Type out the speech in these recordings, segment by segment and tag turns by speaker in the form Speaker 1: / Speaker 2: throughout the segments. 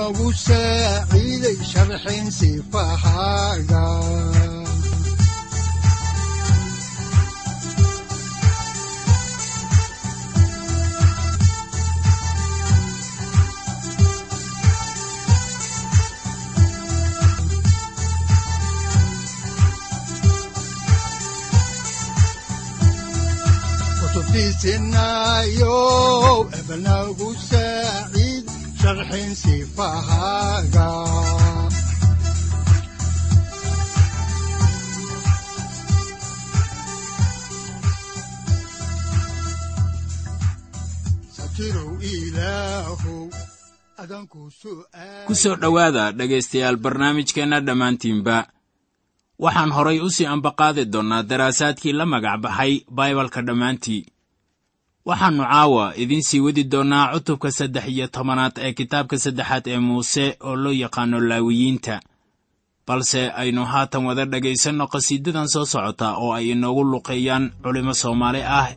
Speaker 1: udanogu saaciiday sharxin sifahaaga tubtiisinayo ebnagu saaciid sharxin sifahaaga
Speaker 2: ku soo dhowaada dhegaystayaal barnaamijkeenna dhammaantiinba. waxaan horay u sii ambaqaadi doonnaa daraasaadkii la magac baxay baibalka dhammaantii waxaannu caawa idiin sii wadi doonnaa cutubka saddex iyo tobanaad ee kitaabka saddexaad ee muuse oo loo yaqaano laawiyiinta balse aynu haatan wada dhegaysanno qhasiidadan soo socota oo ay inoogu luqeeyaan culimmo soomaali ah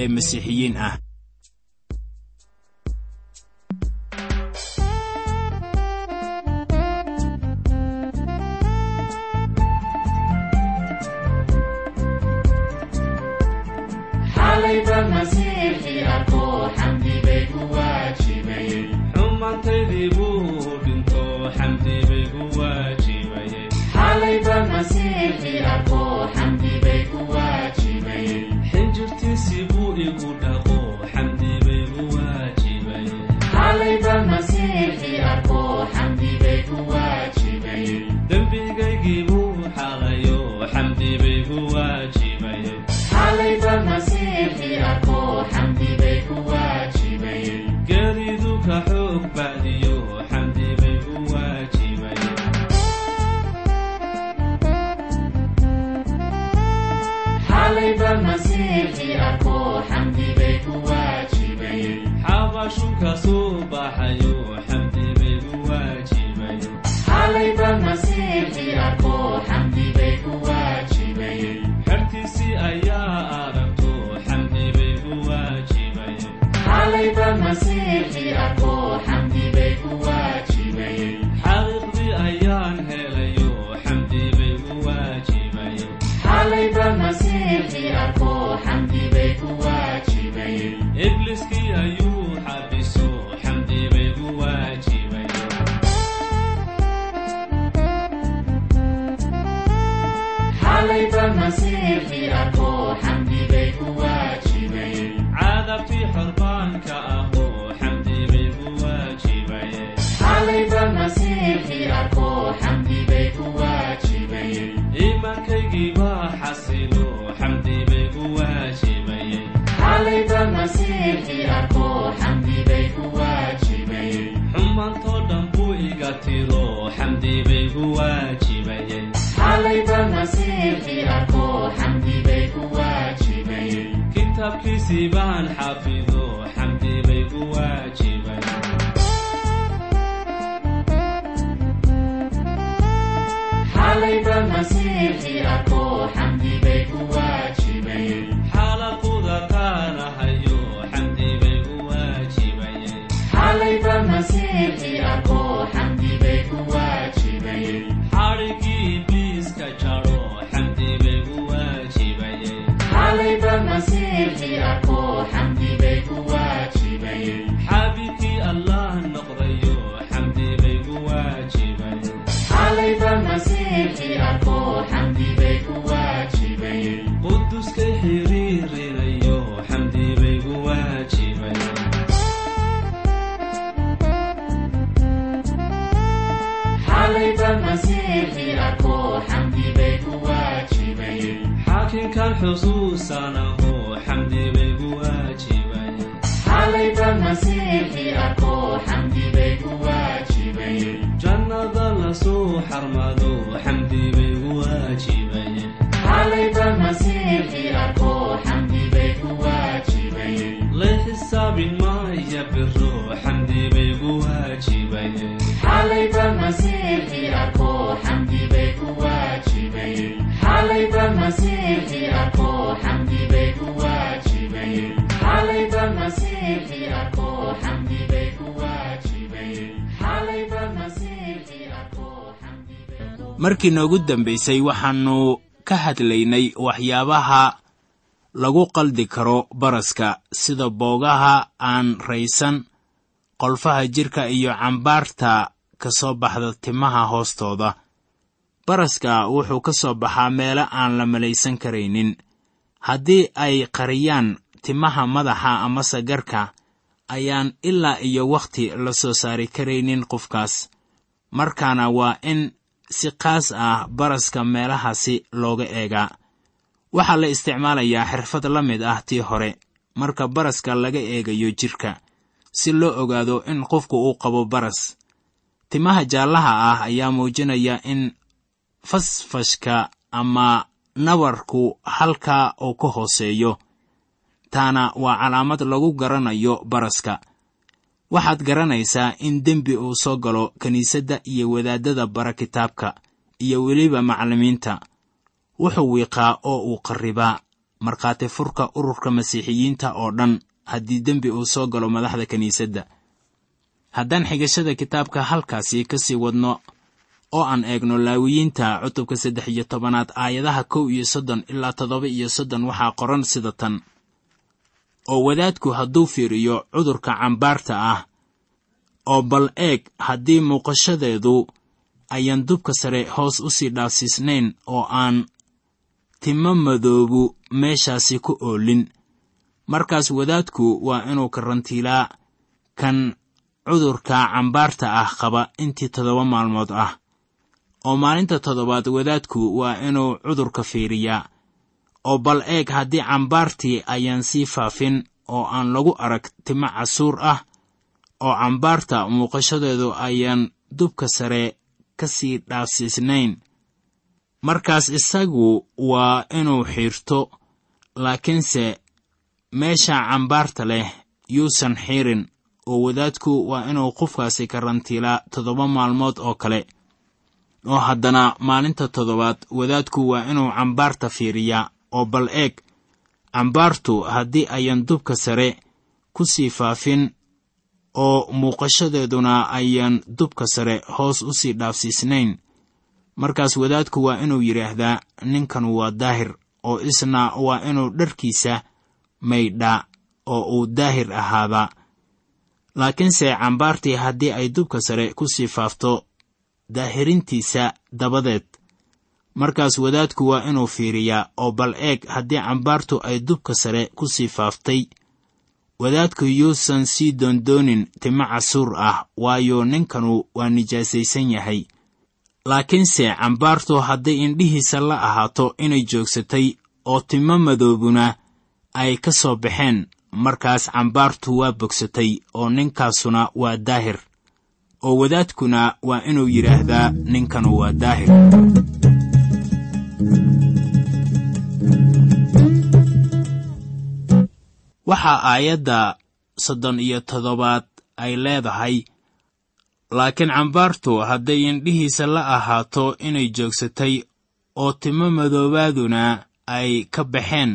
Speaker 2: ee masiixiyiin ah
Speaker 3: waajibayxinjirtiisii waajibaye-xumantoo dhan buu iga tiro xamdi bay gu waajibaye kitaabkiisii baan xafido jannada la soo xarmado xamdi bay gu waajibay la xisaabin maya biro xamdi bay gu waajibay
Speaker 2: markii noogu dambaysay waxaannu ka hadlaynay waxyaabaha lagu qaldi karo baraska sida boogaha aan raysan qolfaha jidhka iyo cambaarta ka soo baxda timaha hoostooda. Baraska wuxuu ka soo baxaa meelo aan la malaysan karaynin. Haddii ay qariyaan timaha madaxa amase garka ayaan ilaa iyo wakhti la soo saari karaynin qofkaas. Markaana waa in si qaas ah baraska meelahaasi looga eegaa waxaa la isticmaalayaa xirfad la mid ah tii hore marka baraska laga eegayo jidhka si loo ogaado in qofku uu qabo baras. Timaha jaallaha ah ayaa muujinaya in fasfashka ama nabarku halkaa uu ka hooseeyo taana waa calaamad lagu garanayo baraska waxaad garanaysaa in dembi uu soo galo kiniisadda iyo wadaaddada bara kitaabka iyo weliba macallimiinta. Wuxuu wiiqaa oo uu qarribaa. Markhaati furka ururka masiixiyiinta oo dhan haddii dembi uu soo galo madaxda kiniisadda haddaan xigashada kitaabka halkaasi ka sii wadno oo aan eegno laawiyiinta cutubka saddex iyo tobanaad aayadaha kow iyo soddon ilaa toddoba iyo soddon waxaa qoran sida tan oo wadaadku hadduu fiiriyo cudurka cambaarta ah oo bal eeg haddii muuqashadeedu ayaan dubka sare hoos u sii dhaafsiisnayn oo aan timo madoobu meeshaasi ku oolin. Markaas wadaadku waa inuu karantiilaa kan cudurka cambaarta ah qaba intii toddoba maalmood ah. Oo maalinta toddobaad wadaadku waa inuu cudurka fiiriyaa oo bal eeg haddii cambaartii ayaan sii faafin oo aan lagu arag timo casuur ah oo cambaarta muuqashadeedu ayaan dubka sare ka sii dhaafsiisnayn. Markaas isagu waa inuu xiirto laakiinse meesha cambaarta leh yuusan xiirin oo wadaadku waa inuu qofkaasi karantiilaa toddoba maalmood oo kale. Oo haddana maalinta toddobaad wadaadku waa inuu cambaarta fiiriyaa oo bal eeg cambaartu haddii ayaan dubka sare ku sii faafin oo muuqashadeeduna ayaan dubka sare hoos u sii dhaafsiisnayn. Markaas wadaadku waa inuu yidhaahdaa ninkan waa daahir oo isna waa inuu dharkiisa maydhaa oo uu daahir ahaadaa laakiinse cambaartii haddii ay dubka sare ku sii faafto daahirintiisa dabadeed markaas wadaadku waa inuu fiiriyaa oo bal eeg haddii cambaartu ay dubka sare ku sii faaftay. Wadaadku yuusan sii doondoonin timo casuur ah waayo ninkanu waa nijaasaysan yahay. Laakiinse cambaartu hadday indhihiisa la ahaato inay joogsatay oo timo madoobuna ay ka soo baxeen markaas cambaartu waa bogsatay oo ninkaasuna waa daahir. Oo wadaadkuna waa inuu yidhaahdaa ninkanu waa daahir waxaa aayadda soddon iyo toddobaad ay leedahay laakiin cambaartu hadday indhihiisa la ahaato inay joogsatay oo timo madoobaaduna ay ka baxeen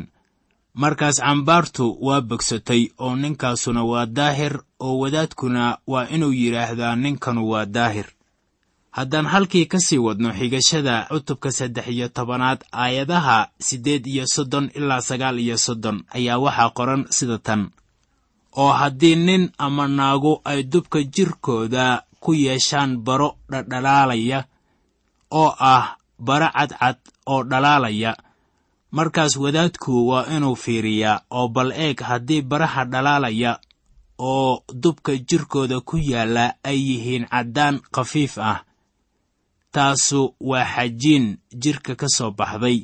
Speaker 2: markaas cambaartu waa bogsatay oo ninkaasuna waa daahir oo wadaadkuna waa inuu yidhaahdaa ninkanu waa daahir haddaan halkii ka sii wadno xigashada cutubka saddex iyo tobanaad aayadaha siddeed iyo soddon ilaa sagaal iyo soddon ayaa waxaa qoran sida tan. Oo haddii nin ama naagu ay dubka jirkooda ku yeeshaan baro dhadhalaalaya oo ah bara cadcad oo dhalaalaya markaas wadaadku waa inuu fiiriyaa oo bal eeg haddii baraha dhalaalaya oo dubka jirkooda ku yaalla ay yihiin caddaan khafiif ah taasu waa xajiin jirka ka soo baxday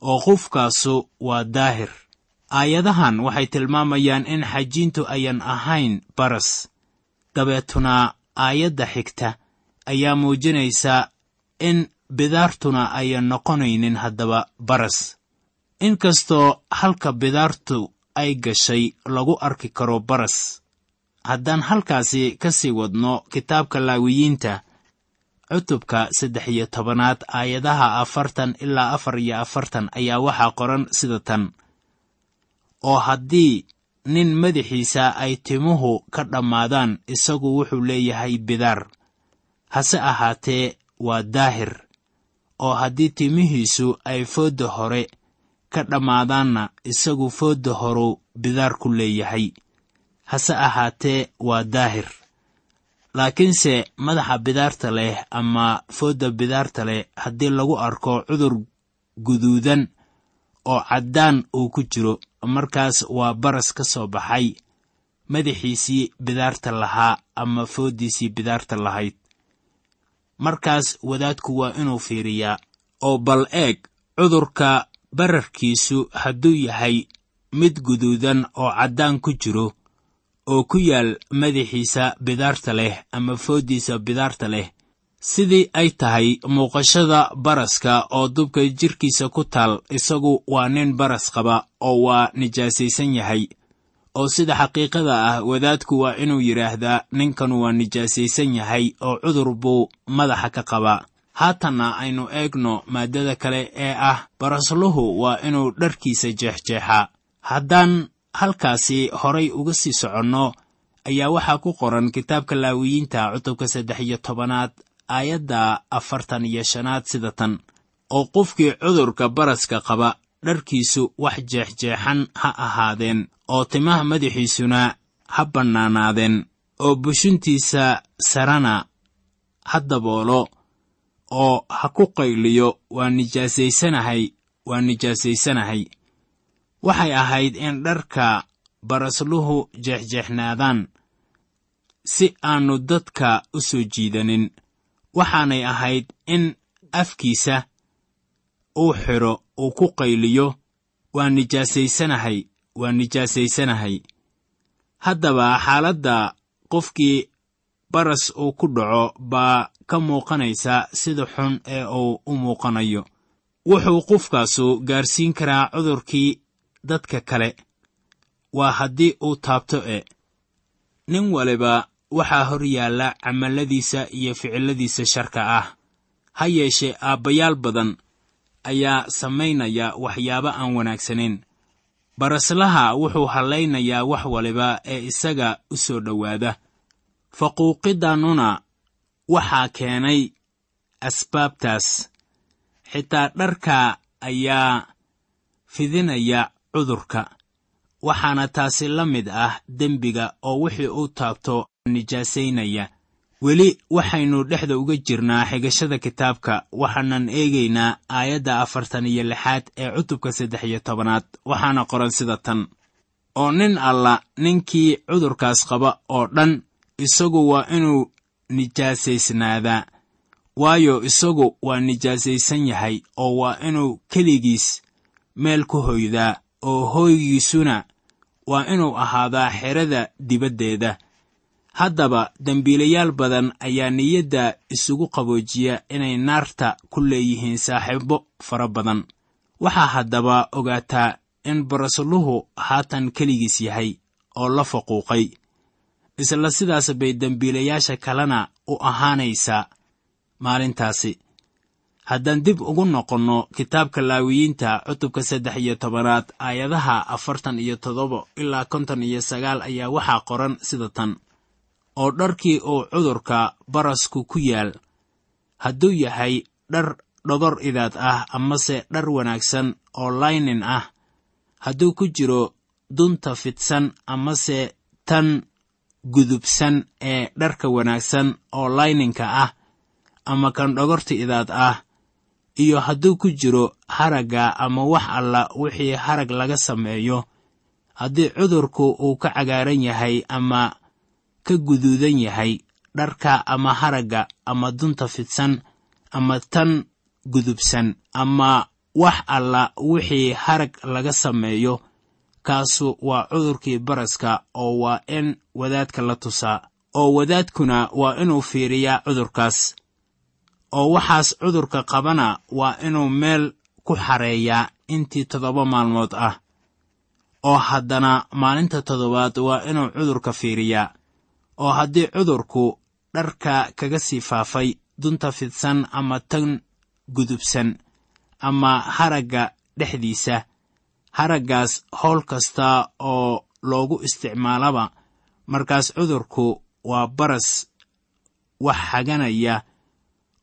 Speaker 2: oo qufkaasu waa daahir. Aayadahan waxay tilmaamayaan in xajiintu ayan ahayn baras. Dabeetuna aayadda xigta ayaa muujinaysa in bidaartuna ayan noqonaynin haddaba baras. Inkastoo halka bidaartu ay gashay lagu arki karo baras haddaan halkaasi ka sii wadno kitaabka laawiyiinta cutubka saddex iyo tobanaad aayadaha afartan ilaa afar iyo afartan ayaa waxaa qoran sida tan. Oo haddii nin madaxiisa ay timuhu ka dhammaadaan isagu wuxuu leeyahay bidaar. Hase ahaatee waa daahir. Oo haddii timihiisu ay foodda hore ka dhammaadaanna isagu foodda horuu bidaar ku leeyahay. Hase ahaatee waa daahir laakiinse madaxa bidaarta leh ama foodda bidaarta leh haddii lagu arko cudur guduudan oo caddaan uu ku jiro markaas waa baras ka soo baxay madaxiisii bidaarta lahaa ama fooddiisii bidaarta lahayd. Markaas wadaadku waa inuu fiiriyaa oo bal eeg cudurka bararkiisu hadduu yahay mid guduudan oo caddaan ku jiro oo ku yaal madaxiisa bidaarta leh ama fooddiisa bidaarta leh sidii ay tahay muuqashada baraska oo dubka jirkiisa ku taal isagu waa nin baras qaba oo waa nijaasaysan yahay oo sida xaqiiqada ah wadaadku waa inuu yidhaahdaa ninkan waa nijaasaysan yahay oo cudur buu madaxa ka qabaa haatanna aynu eegno maaddada kale ee ah barasluhu waa inuu dharkiisa jeexjeexaa. Haddaan halkaasi horay uga sii soconno ayaa waxaa ku qoran kitaabka laawiyiinta cutubka saddex iyo tobanaad aayadda afartan iyo shanaad sida tan oo qofkii cudurka baraska qaba dharkiisu wax jeexjeexan ha ahaadeen oo timaha madaxiisuna ha bannaanaadeen oo bushuntiisa sarana ha daboolo oo ha ku qayliyo waa nijaasaysanahay waa nijaasaysanahay waxay ahayd in dharka barasluhu jeexjeexnaadaan si aannu dadka u soo jiidanin. Waxaanay ahayd in afkiisa uu xidho uu ku qayliyo waa nijaasaysanahay waa nijaasaysanahay. Haddaba xaaladda qofkii baras uu ku dhaco baa ka muuqanaysa sida xun ee uu u muuqanayo. Wuxuu qofkaasu gaarsiin karaa cudurkii dadka kale. Waa haddii uu taabto e. Nin waliba waxaa hor yaalla camalladiisa iyo ficilladiisa sharka ah. Ha yeeshee aabbayaal badan ayaa samaynaya waxyaabo aan wanaagsanayn. Baraslaha wuxuu hallaynayaa wax waliba ee isaga u soo dhowaada. Faquuqiddannuna waxaa keenay asbaabtaas. Xitaa dharka ayaa fidinaya cudurka waxaana taasi la mid ah dembiga oo wixii uu taabto nijaasaynaya weli waxaynu dhexda uga jirnaa xigashada kitaabka waxaanan eegaynaa aayadda afartan iyo lixaad ee cutubka saddex iyo tobanaad waxaana qoran sida tan. Oo nin alla ninkii cudurkaas qaba oo dhan isagu waa inuu nijaasaysnaadaa waayo isagu waa nijaasaysan yahay oo waa inuu keligiis meel ku hoydaa oo hooygiisuna waa inuu ahaadaa xerada dibaddeeda. Haddaba dembiilayaal badan ayaa niyadda isugu qaboojiya inay naarta ku leeyihiin saaxiibo fara badan. Waxaa haddaba ogaataa in barasluhu haatan keligiis yahay oo la faquuqay. Isla sidaas bay dembiilayaasha kalena u ahaanaysaa maalintaasi haddaan dib ugu noqonno kitaabka laawiyiinta cutubka saddex iyo tobanaad aayadaha afartan iyo toddoba ilaa konton iyo sagaal ayaa waxaa qoran sida tan. Oo dharkii uu cudurka barasku ku yaal hadduu yahay dhar dhogor idaad ah amase dhar wanaagsan oo laynin ah hadduu ku jiro dunta fidsan amase tan gudubsan ee dharka wanaagsan oo layninka ah ama kan dhogorta idaad ah iyo hadduu ku jiro haragga ama wax alla wixii harag laga sameeyo haddii cudurku uu ka cagaaran yahay ama ka guduudan yahay dharka ama haragga ama dunta fidsan ama tan gudubsan ama wax alla wixii harag laga sameeyo kaasu waa cudurkii baraska oo waa in wadaadka la tusaa oo wadaadkuna waa inuu fiiriyaa cudurkaas oo waxaas cudurka qabana waa inuu meel ku xareeyaa intii toddoba maalmood ah oo haddana maalinta toddobaad waa inuu cudurka fiiriyaa oo haddii cudurku dharka kaga sii faafay dunta fidsan ama tan gudubsan ama haragga dhexdiisa haraggaas howl kasta oo loogu isticmaalaba markaas cudurku waa baras wax xaganaya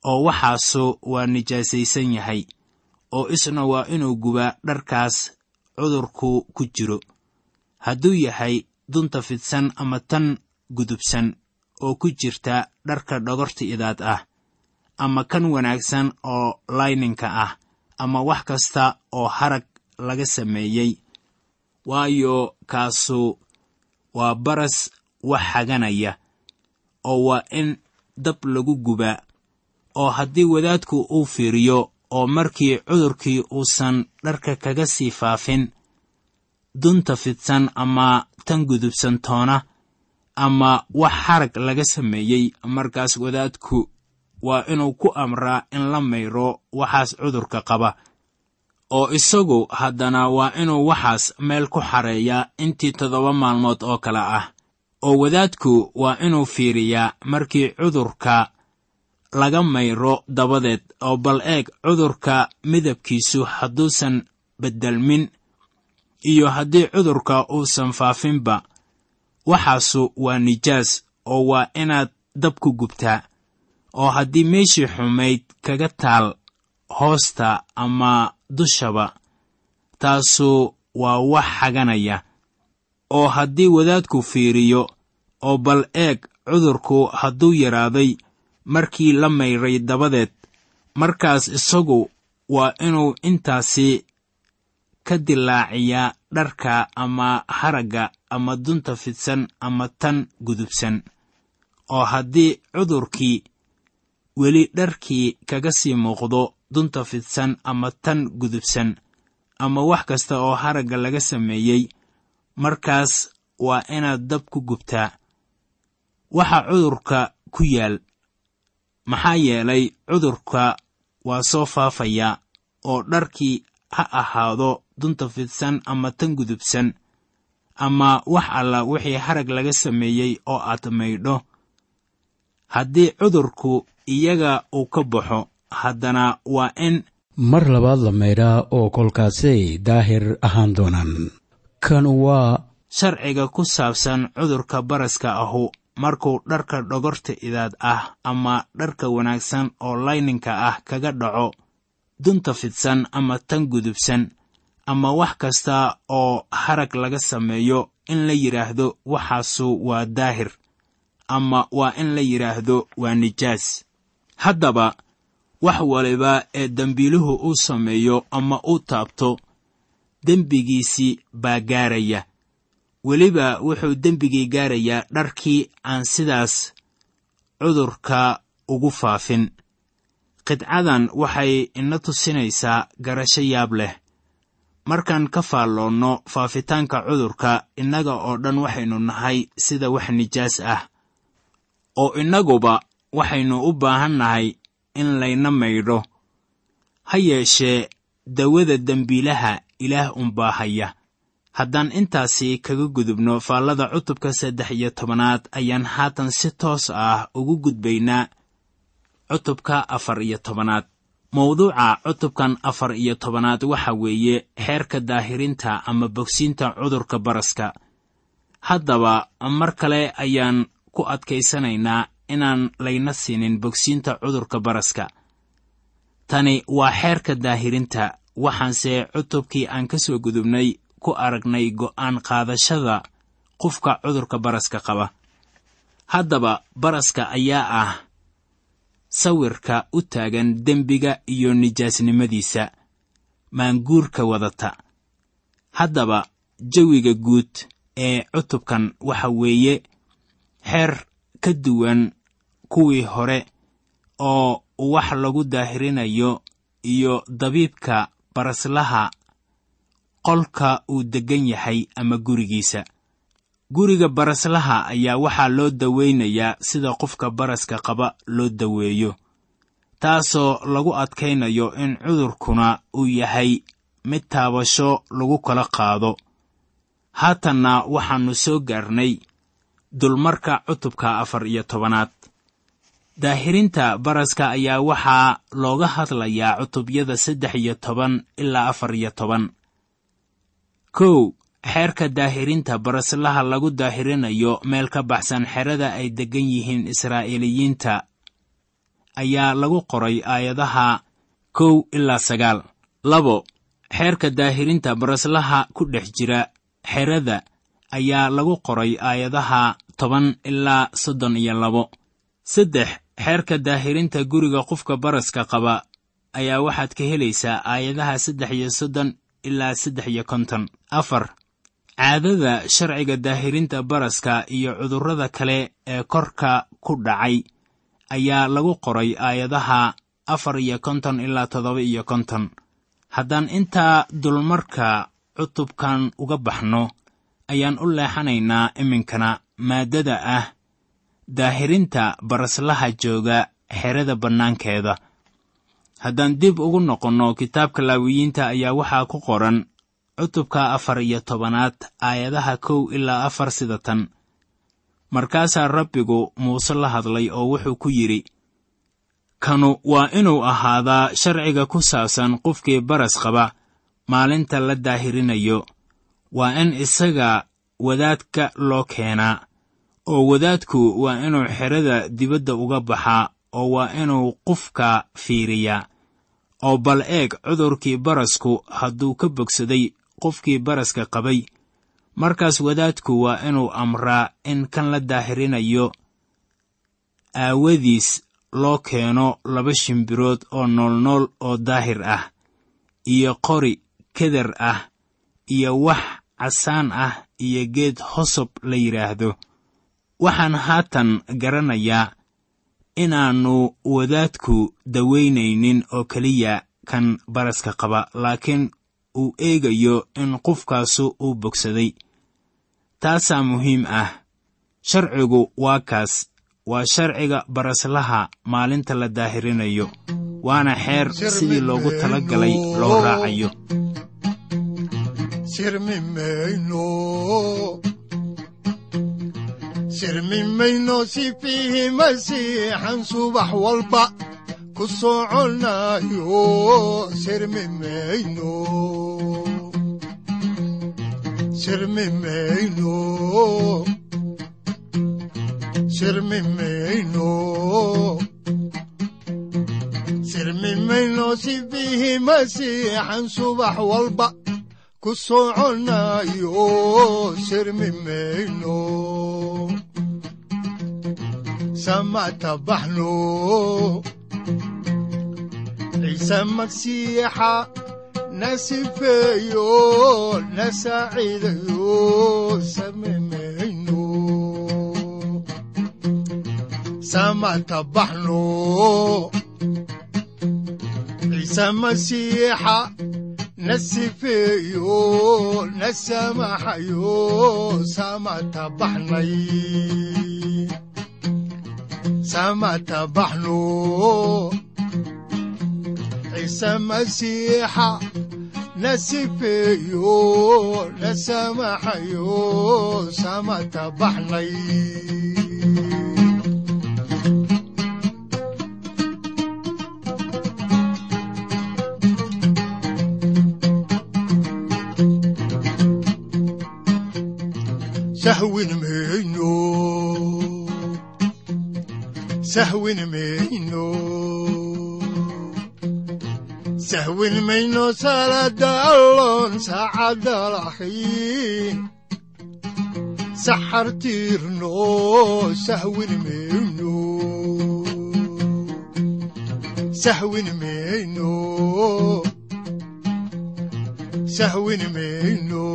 Speaker 2: oo waxaasu waa nijaasaysan yahay oo isna waa inuu gubaa dharkaas cudurku ku jiro. Hadduu yahay dunta fidsan ama tan gudubsan oo ku jirta dharka dhogorta idaad ah ama kan wanaagsan oo layninka ah ama wax kasta oo harag laga sameeyey waayo kaasu waa baras wax xaganaya oo waa in dab lagu gubaa oo haddii wadaadku uu fiiriyo oo markii cudurkii uusan dharka kaga sii faafin dunta fidsan ama tan gudubsan toona ama wax harag laga sameeyey markaas wadaadku waa inuu ku amraa in la mayro waxaas cudurka qaba. Oo isagu haddana waa inuu waxaas meel ku xareeyaa intii toddoba maalmood oo kale ah. Oo wadaadku waa inuu fiiriyaa markii cudurka laga mayro dabadeed oo bal eeg cudurka midabkiisu hadduusan beddelmin iyo haddii cudurka uusan faafinba waxaasu waa nijaas oo waa inaad dab ku gubtaa oo haddii meeshii xumayd kaga taal hoosta ama dushaba taasu waa wax xaganaya oo haddii wadaadku fiiriyo oo bal eeg cudurku hadduu yaraaday markii la mayray dabadeed markaas isagu waa inuu intaasi ka dilaaciyaa dharka ama haragga ama dunta fidsan ama tan gudubsan. Oo haddii cudurkii weli dharkii kaga sii muuqdo dunta fidsan ama tan gudubsan ama wax kasta oo haragga laga sameeyey markaas waa inaad dab ku gubtaa. Waxa cudurka ku yaal maxaa yeelay cudurka waa soo faafayaa oo dharkii ha ahaado dunta fidsan ama tan gudubsan ama wax alla wixii harag laga sameeyey oo aad maydho. Haddii cudurku iyaga uu ka baxo haddana waa in
Speaker 4: mar labaad la maydhaa oo kolkaasay daahir ahaan doonaan kan waa
Speaker 2: sharciga ku saabsan cudurka baraska ahu markuu dharka dhogorta idaad ah ama dharka wanaagsan oo layninka ah kaga dhaco dunta fidsan ama tan gudubsan ama wax kasta oo harag laga sameeyo in la yidhaahdo waxaasu waa daahir ama waa in la yidhaahdo waa nijaas. Haddaba wax waliba ee dembiiluhu uu sameeyo ama uu taabto dembigiisii baa gaaraya weliba wuxuu dembigii gaarayaa dharkii aan sidaas cudurka ugu faafin. Qidcadan waxay ina tusinaysaa garasho yaab leh. Markaan ka faalloonno faafitaanka cudurka innaga oo dhan waxaynu nahay sida wax nijaas ah oo innaguba waxaynu u baahan nahay in layna maydho. Ha yeeshee dawada dembiilaha ilaah unbaa haya haddaan intaasi kaga gudubno faallada cutubka saddex iyo tobanaad ayaan haatan si toos ah ugu gudbaynaa cutubka afar iyo tobanaad. Mawduuca cutubkan afar iyo tobanaad waxa weeye xeerka daahirinta ama bogsiinta cudurka baraska. Haddaba mar kale ayaan ku adkaysanaynaa inaan layna siinin bogsiinta cudurka baraska. Tani waa xeerka daahirinta waxaanse cutubkii aan ka soo gudubnay ku aragnay go'aan qaadashada qofka cudurka baraska qaba. Haddaba baraska ayaa ah sawirka u taagan dembiga iyo nijaasnimadiisa maanguurka wadata. Haddaba jawiga guud ee cutubkan waxa weeye xeer ka duwan kuwii hore oo wax lagu daahirinayo iyo dabiibka baraslaha qolka uu deggan yahay ama gurigiisa. Guriga baraslaha ayaa waxaa loo daweynayaa sida qofka baraska qaba loo daweeyo taasoo lagu adkaynayo in cudurkuna uu yahay mid taabasho lagu kala qaado. Haatanna waxaannu soo gaarnay dulmarka cutubka afar iyo tobanaad. Daahirinta baraska ayaa waxaa looga hadlayaa cutubyada saddex iyo toban ilaa afar iyo toban kow xeerka daahirinta baraslaha lagu daahirinayo meel ka baxsan xerada ay deggan yihiin israa'iiliyiinta ayaa lagu qoray aayadaha kow ilaa sagaal. Labo xeerka daahirinta baraslaha ku dhex jira xerada ayaa lagu qoray aayadaha toban ilaa soddon iyo labo. Saddex xeerka daahirinta guriga qofka baraska qaba ayaa waxaad ka helaysaa aayadaha saddex iyo soddon ilaa saddex iyo konton. Afar caadada sharciga daahirinta baraska iyo cudurrada kale ee korka ku dhacay ayaa lagu qoray aayadaha afar iyo konton ilaa toddoba iyo konton. Haddaan intaa dulmarka cutubkan uga baxno ayaan u leexanaynaa iminkana maaddada ah daahirinta baraslaha jooga xerada bannaankeeda haddaan dib ugu noqonno kitaabka laawiyiinta ayaa waxaa ku qoran cutubka afar iyo tobanaad aayadaha kow ilaa afar sida tan. Markaasaa rabbigu muuse la hadlay oo wuxuu ku yidhi kanu waa inuu ahaadaa sharciga ku saabsan qofkii baras qaba maalinta la daahirinayo. Waa in isaga wadaadka loo keenaa oo wadaadku waa inuu xerada dibadda uga baxaa oo waa inuu qofka fiiriyaa oo bal eeg cudurkii barasku hadduu ka bogsaday qofkii baraska qabay. Markaas wadaadku waa inuu amraa in kan la daahirinayo aawadiis loo keeno laba shimbirood oo noolnool oo daahir ah iyo qori keder ah iyo wax casaan ah iyo geed hosob la yidhaahdo waxaan haatan garanayaa inaannu wadaadku dawaynaynin oo keliya kan baraska qaba laakiin uu eegayo in qofkaasu uu bogsaday. Taasaa muhiim ah. Sharcigu waa kaas. Waa sharciga baraslaha maalinta la daahirinayo waana xeer sidii loogu tala galay loo raacayo
Speaker 5: sirmi mayno masiixan subax walba. Ku soconayo sirmi mayno sirmi masiixan subax walba. Ku soconayo sirmi samata baxno ciise magsiixa na sifeeyo na saaciidayo sami mayno samata baxno ciise masiixa na sifeeyo na samaxayo samata baxnay samata baxno ciise masiixa na sifeeyo na samaxayo samata baxnay sahwin mayno salada alloon saacadda lahayn saxar tiirno sahwin mayno sahwin mayno sahwin mayno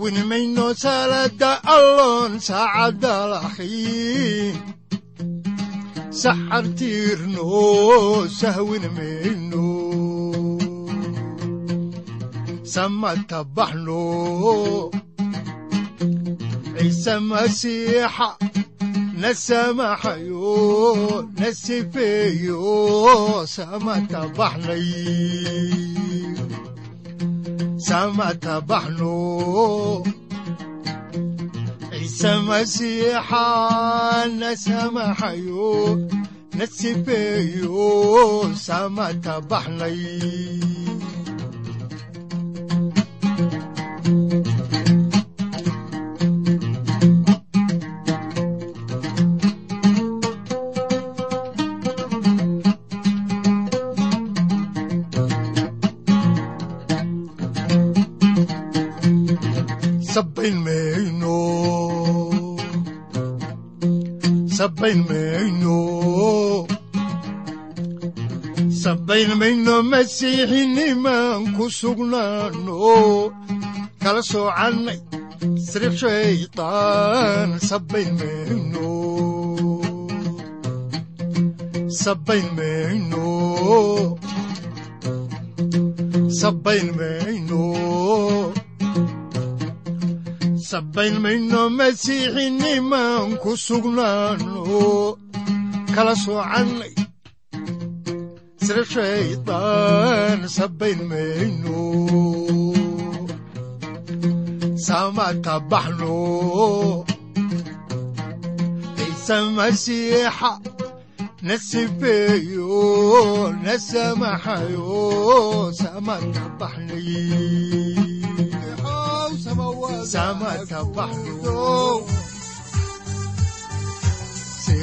Speaker 5: sahwin mayno salaada alloon saacadda lahayn saxar tiirno sahwin mayno samata baxno ciise masiixa na samaxayo na sifeeyo samata baxnay samata baxno ciise masiixa na samaxayo na sifeeyo samata baxnay masiixinimaan ku sugnaano kala soocannay sirib shaytaan sabayn mayno masiixinimaan ku sugnaano kala soocannay sir shaydaan sabayn mayno samata baxno ciise masiixa na sifeeyo na samaxayo samata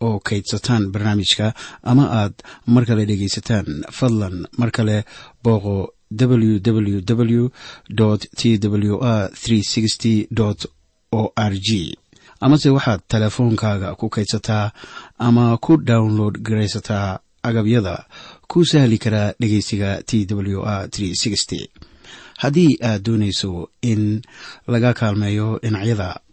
Speaker 4: oo kaydsataan barnaamijka ama aad mar kale dhegaysataan fadlan mar kale booqo www t w r o r g amase waxaad teleefoonkaaga ku kaydsataa ama ku download garaysataa agabyada ku sahli karaa dhegeysiga t w r haddii aad doonayso in laga kaalmeeyo dhinacyada